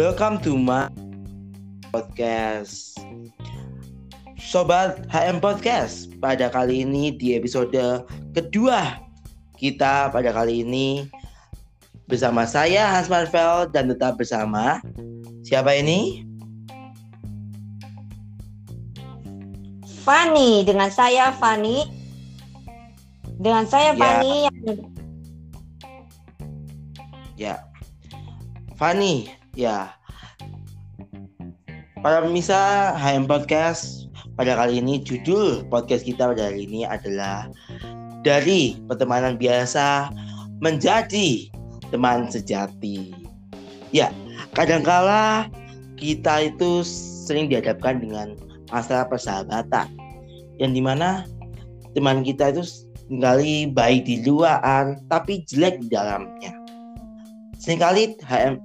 Welcome to my podcast. Sobat HM Podcast, pada kali ini di episode kedua kita pada kali ini bersama saya Hans Marvel dan tetap bersama siapa ini? Fani dengan saya Fani dengan saya Ya. Fani yang Ya. Fani, ya. Para pemirsa HM Podcast, pada kali ini judul podcast kita pada hari ini adalah dari pertemanan biasa menjadi teman sejati. Ya, kadangkala kita itu sering dihadapkan dengan masalah persahabatan yang di mana teman kita itu sekali baik di luar tapi jelek di dalamnya sering kali HM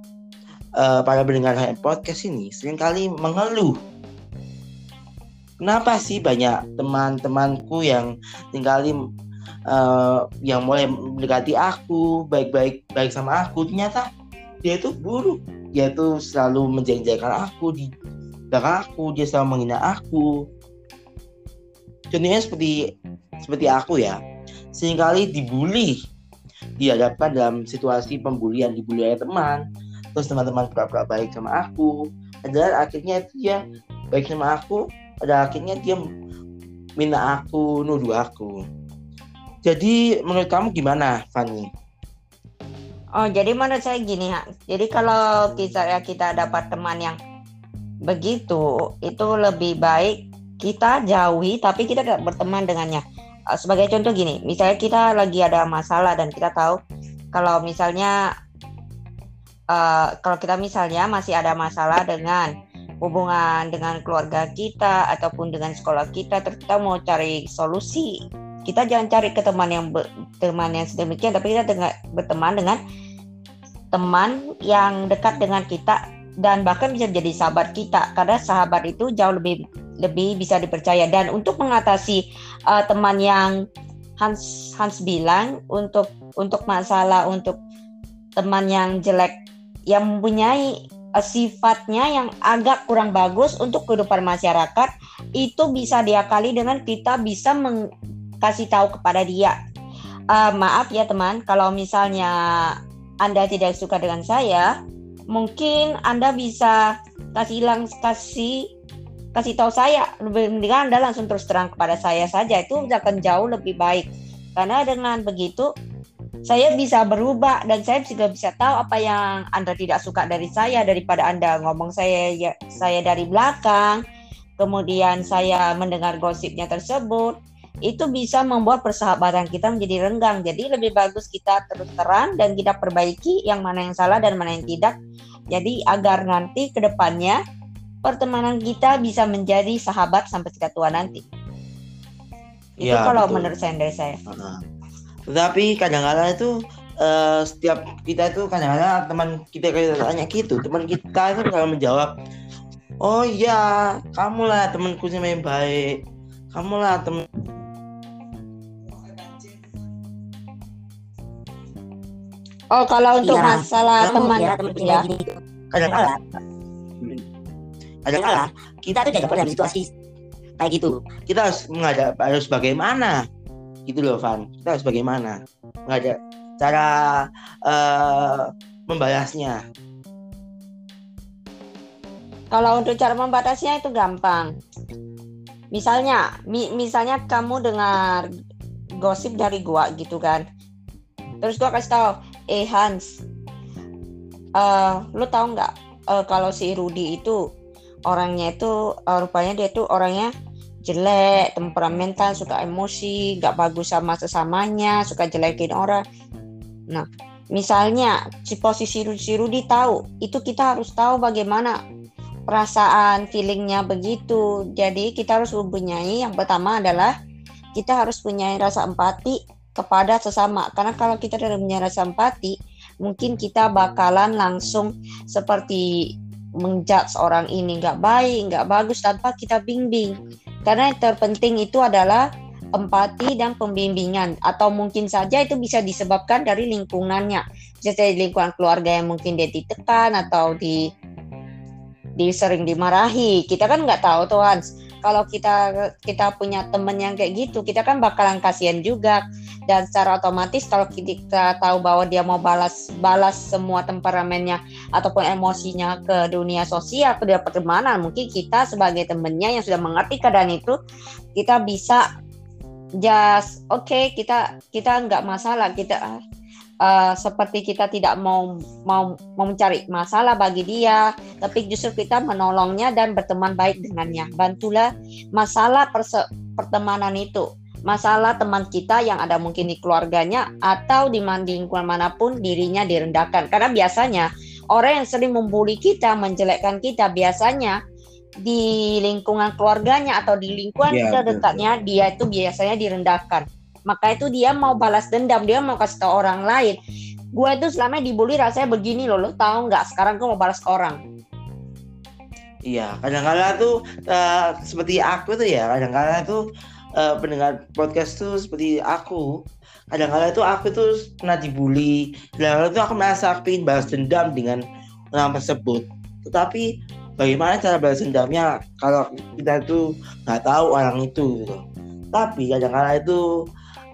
eh, para pendengar HM podcast ini sering kali mengeluh. Kenapa sih banyak teman-temanku yang sering kali eh, yang mulai mendekati aku baik-baik baik sama aku? Ternyata dia itu buruk. Dia itu selalu menjengkelkan aku di belakang aku dia selalu menghina aku. Contohnya seperti seperti aku ya. Seringkali dibully dihadapkan dalam situasi pembulian dibully oleh teman terus teman-teman pura-pura baik sama aku padahal akhirnya dia baik sama aku pada akhirnya dia minta aku nuduh aku jadi menurut kamu gimana Fanny? Oh, jadi menurut saya gini, Ha. Jadi kalau kita ya kita dapat teman yang begitu, itu lebih baik kita jauhi tapi kita tidak berteman dengannya. Eh, Sebagai contoh gini, misalnya kita lagi ada masalah dan kita tahu kalau misalnya eh, kalau kita misalnya masih ada masalah dengan hubungan dengan keluarga kita ataupun dengan sekolah kita, kita mau cari solusi, kita jangan cari ke teman yang be- teman yang sedemikian, tapi kita dengan, berteman dengan teman yang dekat dengan kita dan bahkan bisa jadi sahabat kita karena sahabat itu jauh lebih lebih bisa dipercaya. Dan untuk mengatasi uh, teman yang Hans Hans bilang untuk untuk masalah untuk teman yang jelek yang mempunyai uh, sifatnya yang agak kurang bagus untuk kehidupan masyarakat itu bisa diakali dengan kita bisa kasih tahu kepada dia. Uh, maaf ya teman. Kalau misalnya anda tidak suka dengan saya, mungkin Anda bisa kasih lang kasih kasih tahu saya. Lebih mendingan Anda langsung terus terang kepada saya saja. Itu akan jauh lebih baik. Karena dengan begitu saya bisa berubah dan saya juga bisa tahu apa yang Anda tidak suka dari saya daripada Anda ngomong saya ya, saya dari belakang kemudian saya mendengar gosipnya tersebut itu bisa membuat persahabatan kita menjadi renggang. Jadi lebih bagus kita terus terang dan kita perbaiki yang mana yang salah dan mana yang tidak. Jadi agar nanti ke depannya pertemanan kita bisa menjadi sahabat sampai kita tua nanti. Itu Ya, kalau betul. menurut saya dari saya. Heeh. Tetapi kadang-kadang itu eh, setiap kita itu kadang-kadang teman kita kita tanya gitu, teman kita itu kalau menjawab, oh iya, kamulah temanku yang baik, kamulah teman. Oh kalau untuk Iya, masalah kamu teman ya teman kita ya. gini Kadang-kadang, kadang-kadang kita tuh tidak dalam situasi kayak gitu kita harus menghadap harus bagaimana, gitu loh Van. Kita harus bagaimana menghadap cara eh, membalasnya. Kalau untuk cara membatasnya itu gampang. Misalnya, mi- misalnya kamu dengar gosip dari gua gitu kan. Terus gua kasih tahu, eh Hans, eh lu tahu nggak eh, kalau si Rudi itu orangnya itu eh, rupanya dia tuh orangnya jelek, temperamental, suka emosi, nggak bagus sama sesamanya, suka jelekin orang. Nah, misalnya si posisi si Rudi tahu, itu kita harus tahu bagaimana perasaan feelingnya begitu. Jadi kita harus mempunyai yang pertama adalah kita harus punya rasa empati kepada sesama. Karena kalau kita tidak punya rasa empati, mungkin kita bakalan langsung seperti menjudge orang ini nggak baik, nggak bagus tanpa kita bimbing. Karena yang terpenting itu adalah empati dan pembimbingan. Atau mungkin saja itu bisa disebabkan dari lingkungannya. Bisa dari lingkungan keluarga yang mungkin dia ditekan atau di di sering dimarahi. Kita kan nggak tahu tuh Hans kalau kita kita punya temen yang kayak gitu kita kan bakalan kasihan juga. Dan secara otomatis kalau kita tahu bahwa dia mau balas balas semua temperamennya ataupun emosinya ke dunia sosial ke dunia pertemanan mungkin kita sebagai temennya yang sudah mengerti keadaan itu kita bisa just oke okay, kita kita nggak masalah kita uh, seperti kita tidak mau mau mau mencari masalah bagi dia, tapi justru kita menolongnya dan berteman baik dengannya. Bantulah masalah perse pertemanan itu, masalah teman kita yang ada mungkin di keluarganya atau di lingkungan mana pun dirinya direndahkan. Karena biasanya orang yang sering membuli kita, menjelekkan kita biasanya di lingkungan keluarganya atau di lingkungan ya, terdekatnya dia itu biasanya direndahkan maka itu dia mau balas dendam dia mau kasih tau orang lain. Gue itu selama dibully rasanya begini loh lo tau nggak? Sekarang gue mau balas ke orang. Iya kadang-kadang tuh uh, seperti aku tuh ya kadang-kadang tuh uh, pendengar podcast tuh seperti aku kadang-kadang tuh aku tuh pernah dibully kadang-kadang tuh aku merasa pengen balas dendam dengan orang tersebut. Tetapi bagaimana cara balas dendamnya kalau kita tuh nggak tahu orang itu gitu. Tapi kadang-kadang itu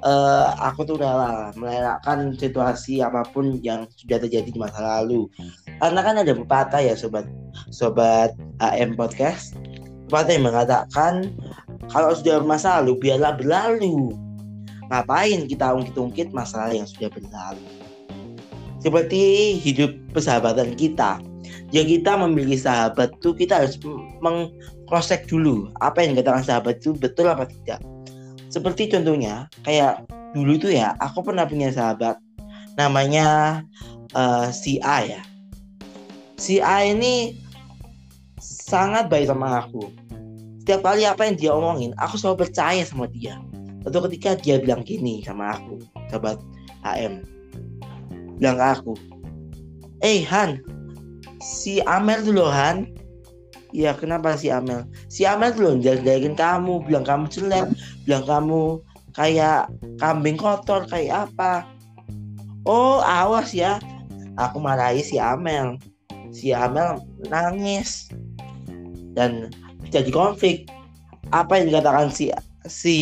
uh, aku tuh rela melelakkan situasi apa pun yang sudah terjadi di masa lalu. Karena kan ada pepatah ya sobat sobat AM podcast. Pepatah yang mengatakan kalau sudah masa lalu biarlah berlalu. Ngapain kita ungkit-ungkit masalah yang sudah berlalu? Seperti hidup persahabatan kita. Yang kita memiliki sahabat tuh kita harus mengcross dulu apa yang dikatakan sahabat itu betul apa tidak seperti contohnya kayak dulu itu ya aku pernah punya sahabat namanya uh, si A ya. Si A ini sangat baik sama aku. Setiap kali apa yang dia omongin, aku selalu percaya sama dia. Atau ketika dia bilang gini sama aku, sahabat HM, bilang ke aku, Eh Han, si Amel dulu Han, Iya kenapa si Amel? Si Amel tuh loh jagain kamu, bilang kamu jelek, bilang kamu kayak kambing kotor kayak apa. Oh awas ya, aku marahi si Amel. Si Amel nangis dan jadi konflik. Apa yang dikatakan si si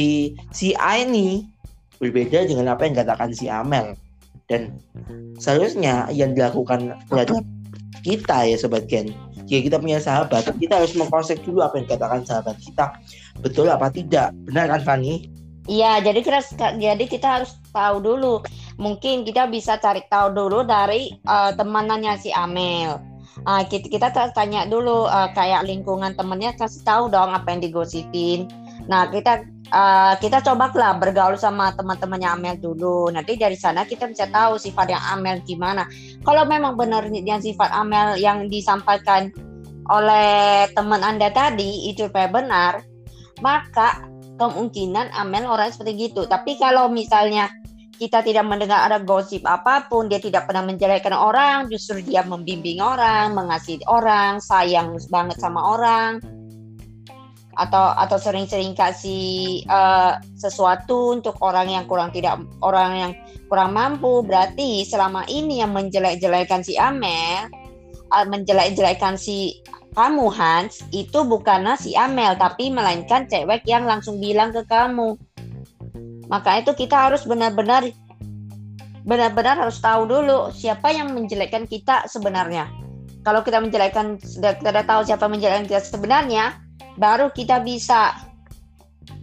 si A ini berbeda dengan apa yang dikatakan si Amel dan seharusnya yang dilakukan terhadap kita ya sobat Gen jika kita punya sahabat, kita harus mengkonsep dulu apa yang dikatakan sahabat kita. Betul apa tidak? Benar kan Fani? Iya, jadi kita jadi kita harus tahu dulu. Mungkin kita bisa cari tahu dulu dari uh, temanannya si Amel. Uh, kita, kita tanya dulu uh, kayak lingkungan temennya kasih tahu dong apa yang digosipin. Nah, kita uh, kita cobalah bergaul sama teman-temannya Amel dulu. Nanti dari sana kita bisa tahu sifat yang Amel gimana kalau memang benar yang sifat Amel yang disampaikan oleh teman Anda tadi itu benar, maka kemungkinan Amel orang seperti gitu. Tapi kalau misalnya kita tidak mendengar ada gosip apa pun, dia tidak pernah menjelekkan orang, justru dia membimbing orang, mengasihi orang, sayang banget sama orang, atau atau sering-sering kasih uh, sesuatu untuk orang yang kurang tidak orang yang kurang mampu. Berarti selama ini yang menjelek-jelekan si Amel uh, menjelek-jelekan si kamu Hans itu bukanlah si Amel tapi melainkan cewek yang langsung bilang ke kamu. Maka itu kita harus benar-benar benar-benar harus tahu dulu siapa yang menjelekkan kita sebenarnya. Kalau kita menjelekkan sudah kita tahu siapa menjelekkan kita sebenarnya baru kita bisa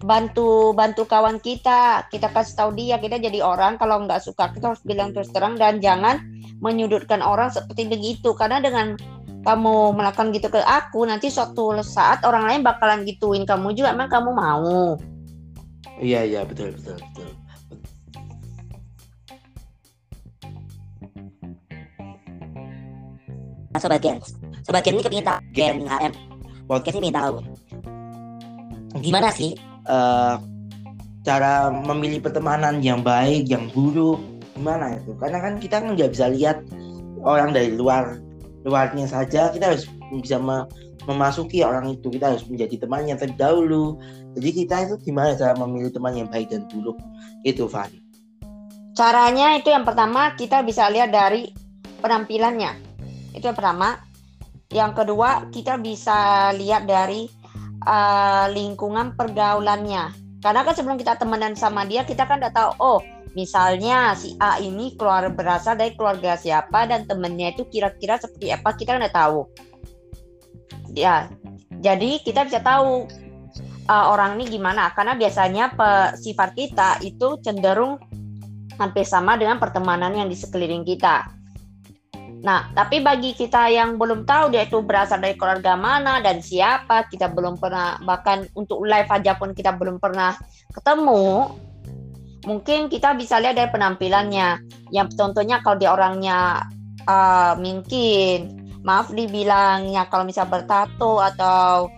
bantu bantu kawan kita. Kita kasih tahu dia kita jadi orang. Kalau nggak suka kita harus bilang terus terang. Dan jangan menyudutkan orang seperti begitu. Karena dengan kamu melakukan gitu ke aku nanti suatu saat orang lain bakalan gituin kamu juga. Emang kamu mau? Iya iya betul betul betul. Sobat Gen, Sobat Gen ini kepingin tak Gen HM Podcast ini tahu gimana sih uh, cara memilih pertemanan yang baik, yang buruk, gimana itu? Karena kan kita kan nggak bisa lihat orang dari luar luarnya saja, kita harus bisa me memasuki orang itu, kita harus menjadi temannya terlebih dahulu. Jadi kita itu gimana cara memilih teman yang baik dan buruk? Itu Fani. Caranya itu yang pertama kita bisa lihat dari penampilannya. Itu yang pertama. yang kedua kita bisa lihat dari uh, lingkungan pergaulannya. Karena kan sebelum kita temenan sama dia kita kan udah tahu oh misalnya si A ini keluar berasal dari keluarga siapa dan temennya itu kira-kira seperti apa kita udah tahu. Ya jadi kita bisa tahu uh, orang ini gimana. Karena biasanya pe, sifat kita itu cenderung hampir sama dengan pertemanan yang di sekeliling kita Nah, tapi bagi kita yang belum tahu dia itu berasal dari keluarga mana dan siapa, kita belum pernah bahkan untuk live aja pun kita belum pernah ketemu. Mungkin kita bisa lihat dari penampilannya. Yang contohnya kalau dia orangnya uh, mungkin maaf dibilangnya kalau misal bertato atau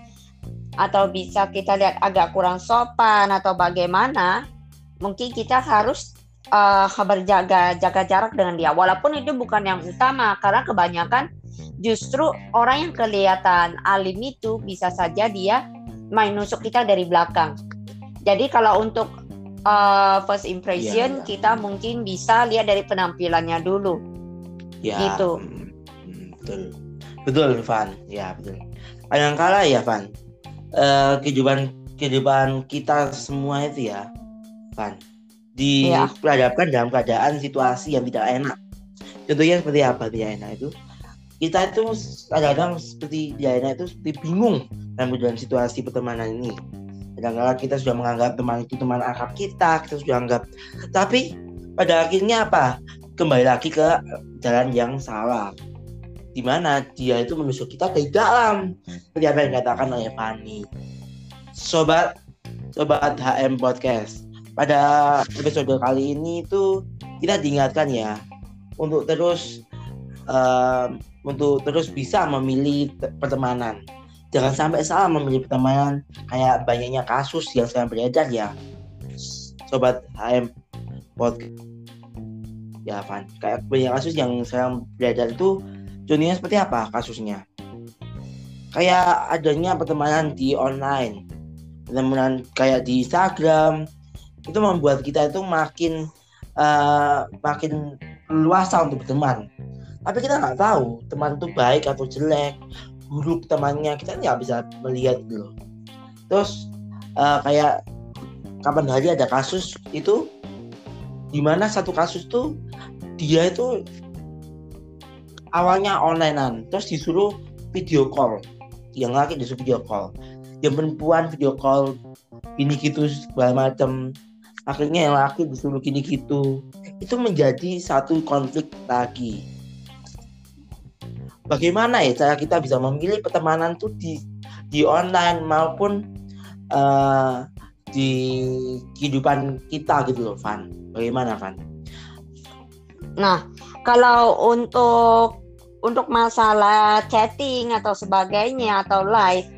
atau bisa kita lihat agak kurang sopan atau bagaimana, mungkin kita harus uh, berjaga jaga jarak dengan dia. Walaupun itu bukan yang utama karena kebanyakan justru orang yang kelihatan alim itu bisa saja dia main nusuk kita dari belakang. Jadi kalau untuk uh, first impression ya, ya. kita mungkin bisa lihat dari penampilannya dulu. Ya gitu. hmm, betul. Betul Van. Ya betul. Yang kalah ya Van. Uh, kehidupan kehidupan kita semua itu ya Van diperhadapkan dalam keadaan situasi yang tidak enak. Contohnya seperti apa tidak enak itu? Kita itu kadang-kadang seperti tidak enak itu seperti bingung dalam situasi pertemanan ini. Kadang-kadang kita sudah menganggap teman itu teman akrab kita, kita sudah anggap. Tapi pada akhirnya apa? Kembali lagi ke jalan yang salah. Di mana dia itu menusuk kita dari dalam. Seperti apa yang dikatakan oleh Fani. Sobat Sobat HM Podcast pada episode kali ini itu kita diingatkan ya untuk terus uh, untuk terus bisa memilih pertemanan. Jangan sampai salah memilih pertemanan kayak banyaknya kasus yang sekarang beredar ya. Sobat HM podcast ya Van kayak banyak kasus yang sekarang beredar itu contohnya seperti apa kasusnya kayak adanya pertemanan di online pertemanan kayak di Instagram itu membuat kita itu makin uh, makin luasa untuk berteman. Tapi kita nggak tahu teman itu baik atau jelek buruk temannya kita nggak bisa melihat gitu terus uh, kayak kapan hari ada kasus itu di mana satu kasus tuh dia itu awalnya onlinean terus disuruh video call. Yang laki disuruh video call. Yang perempuan video call ini gitu segala macam akhirnya yang laki disuruh gini gitu. Itu menjadi satu konflik lagi. Bagaimana ya cara kita bisa memilih pertemanan tuh di di online maupun uh, di kehidupan kita gitu loh Van? Bagaimana Van? Nah kalau untuk untuk masalah chatting atau sebagainya atau live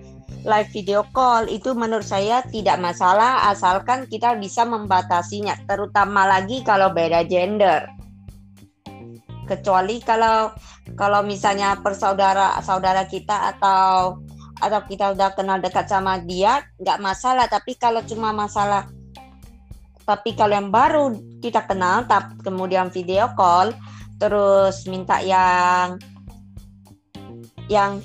live video call itu menurut saya tidak masalah asalkan kita bisa membatasinya terutama lagi kalau beda gender. Kecuali kalau kalau misalnya persaudara saudara kita atau atau kita udah kenal dekat sama dia nggak masalah. Tapi kalau cuma masalah tapi kalau yang baru kita kenal tapi kemudian video call terus minta yang yang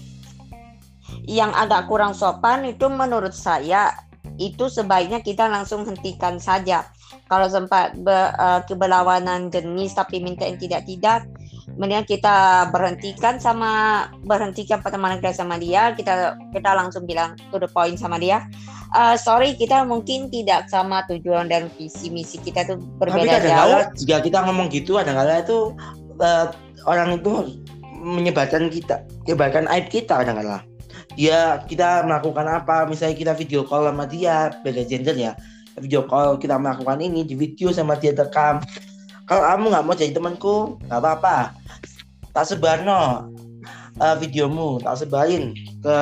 yang agak kurang sopan itu menurut saya itu sebaiknya kita langsung hentikan saja. Kalau sempat be, uh, keberlawanan jenis tapi minta yang tidak-tidak, mendingan kita berhentikan sama berhentikan pertemanan kita sama dia. Kita kita langsung bilang to the point sama dia. Uh, sorry kita mungkin tidak sama tujuan dan visi misi kita tuh berbeda Tapi jauh. jika kita ngomong gitu ada kala itu uh, orang itu menyebarkan kita menyebarkan aib kita kadang-kadang dia kita melakukan apa? Misalnya kita video call sama dia beda gender ya. Video call kita melakukan ini di video sama dia tekam kalau kamu nggak mau jadi temanku nggak apa-apa. Tak sebar no uh, videomu tak sebarin ke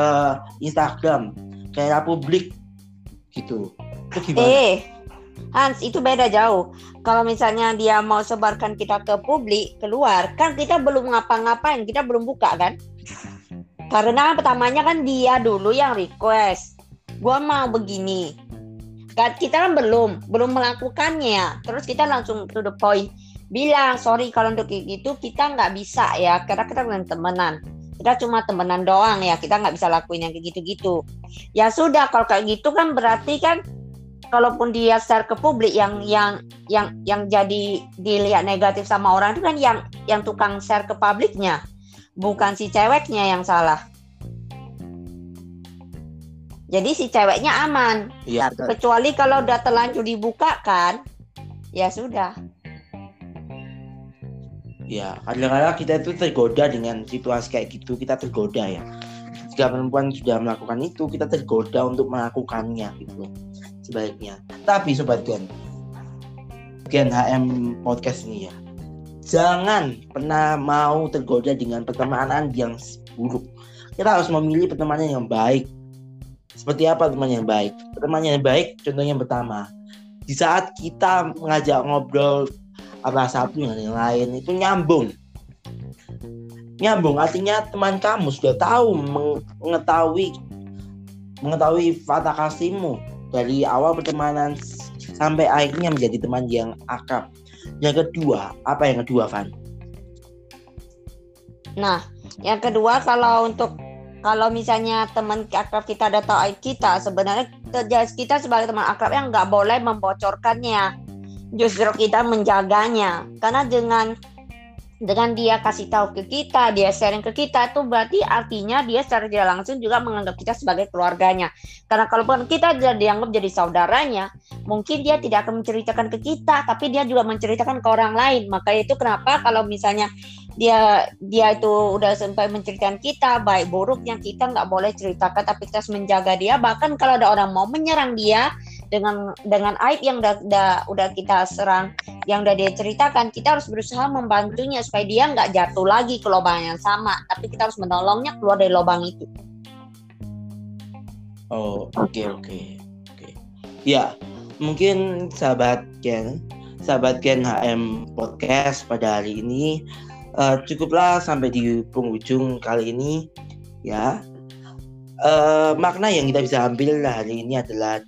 Instagram kayak publik gitu. Itu gimana? Eh Hans itu beda jauh. Kalau misalnya dia mau sebarkan kita ke publik keluar kan kita belum ngapa-ngapain kita belum buka kan karena pertamanya kan dia dulu yang request. Gua mau begini. Kan kita kan belum, belum melakukannya. Terus kita langsung to the point. Bilang, sorry kalau untuk gitu kita nggak bisa ya. Karena kita bukan temenan. kita cuma temenan doang ya kita nggak bisa lakuin yang kayak gitu-gitu ya sudah kalau kayak gitu kan berarti kan kalaupun dia share ke publik yang yang yang yang jadi dilihat negatif sama orang itu kan yang yang tukang share ke publiknya bukan si ceweknya yang salah jadi si ceweknya aman Iya. kecuali kalau udah terlanjur dibukakan ya sudah Ya, kadang-kadang kita itu tergoda dengan situasi kayak gitu, kita tergoda ya. Jika perempuan sudah melakukan itu, kita tergoda untuk melakukannya gitu. Sebaiknya. Tapi sobat Gen, Gen HM podcast ini ya. Jangan pernah mau tergoda dengan pertemanan yang buruk. Kita harus memilih pertemanan yang baik. Seperti apa teman yang baik? Pertemanan yang baik contohnya yang pertama. Di saat kita mengajak ngobrol apa satu dengan yang lain itu nyambung nyambung artinya teman kamu sudah tahu mengetahui mengetahui fata kasihmu dari awal pertemanan sampai akhirnya menjadi teman yang akrab yang kedua apa yang kedua Van? Nah yang kedua kalau untuk kalau misalnya teman akrab kita ada tahu kita sebenarnya kita sebagai teman akrab yang nggak boleh membocorkannya. Justru kita menjaganya. Karena dengan dengan dia kasih tahu ke kita, dia sharing ke kita itu berarti artinya dia secara tidak langsung juga menganggap kita sebagai keluarganya. Karena kalau kita sudah dianggap jadi saudaranya, mungkin dia tidak akan menceritakan ke kita, tapi dia juga menceritakan ke orang lain. Maka itu kenapa kalau misalnya dia dia itu udah sampai menceritakan kita baik buruknya kita nggak boleh ceritakan, tapi kita harus menjaga dia. Bahkan kalau ada orang mau menyerang dia, dengan dengan aib yang udah, udah udah kita serang yang udah dia ceritakan kita harus berusaha membantunya supaya dia nggak jatuh lagi ke lubang yang sama tapi kita harus menolongnya keluar dari lubang itu oh oke okay, oke okay. oke okay. ya mungkin sahabat Ken sahabat Ken HM podcast pada hari ini uh, cukuplah sampai di penghujung kali ini ya uh, makna yang kita bisa ambil hari ini adalah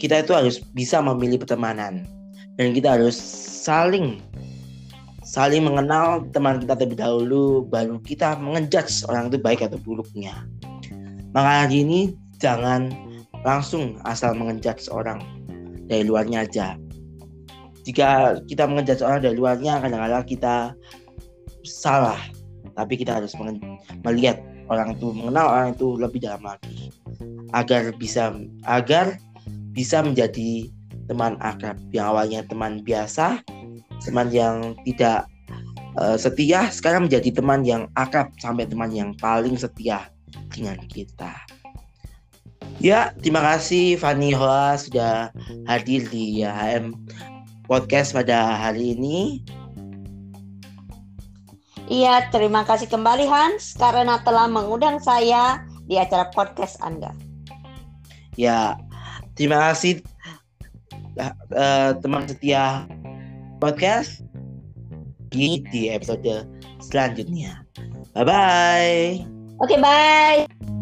kita itu harus bisa memilih pertemanan. Dan kita harus saling saling mengenal teman kita terlebih dahulu baru kita mengejudge orang itu baik atau buruknya. Maka hari ini jangan langsung asal mengejudge orang dari luarnya aja. Jika kita mengejudge orang dari luarnya kadang-kadang kita salah. Tapi kita harus melihat orang itu mengenal orang itu lebih dalam lagi. Agar bisa agar bisa menjadi teman akrab yang awalnya teman biasa, teman yang tidak uh, setia, sekarang menjadi teman yang akrab sampai teman yang paling setia dengan kita. Ya, terima kasih Fanny Hoa sudah hadir di HM Podcast pada hari ini. Iya, terima kasih kembali Hans karena telah mengundang saya di acara podcast Anda. Ya, Terima kasih uh, teman setia podcast di, di episode selanjutnya. Bye bye. Oke, okay, bye.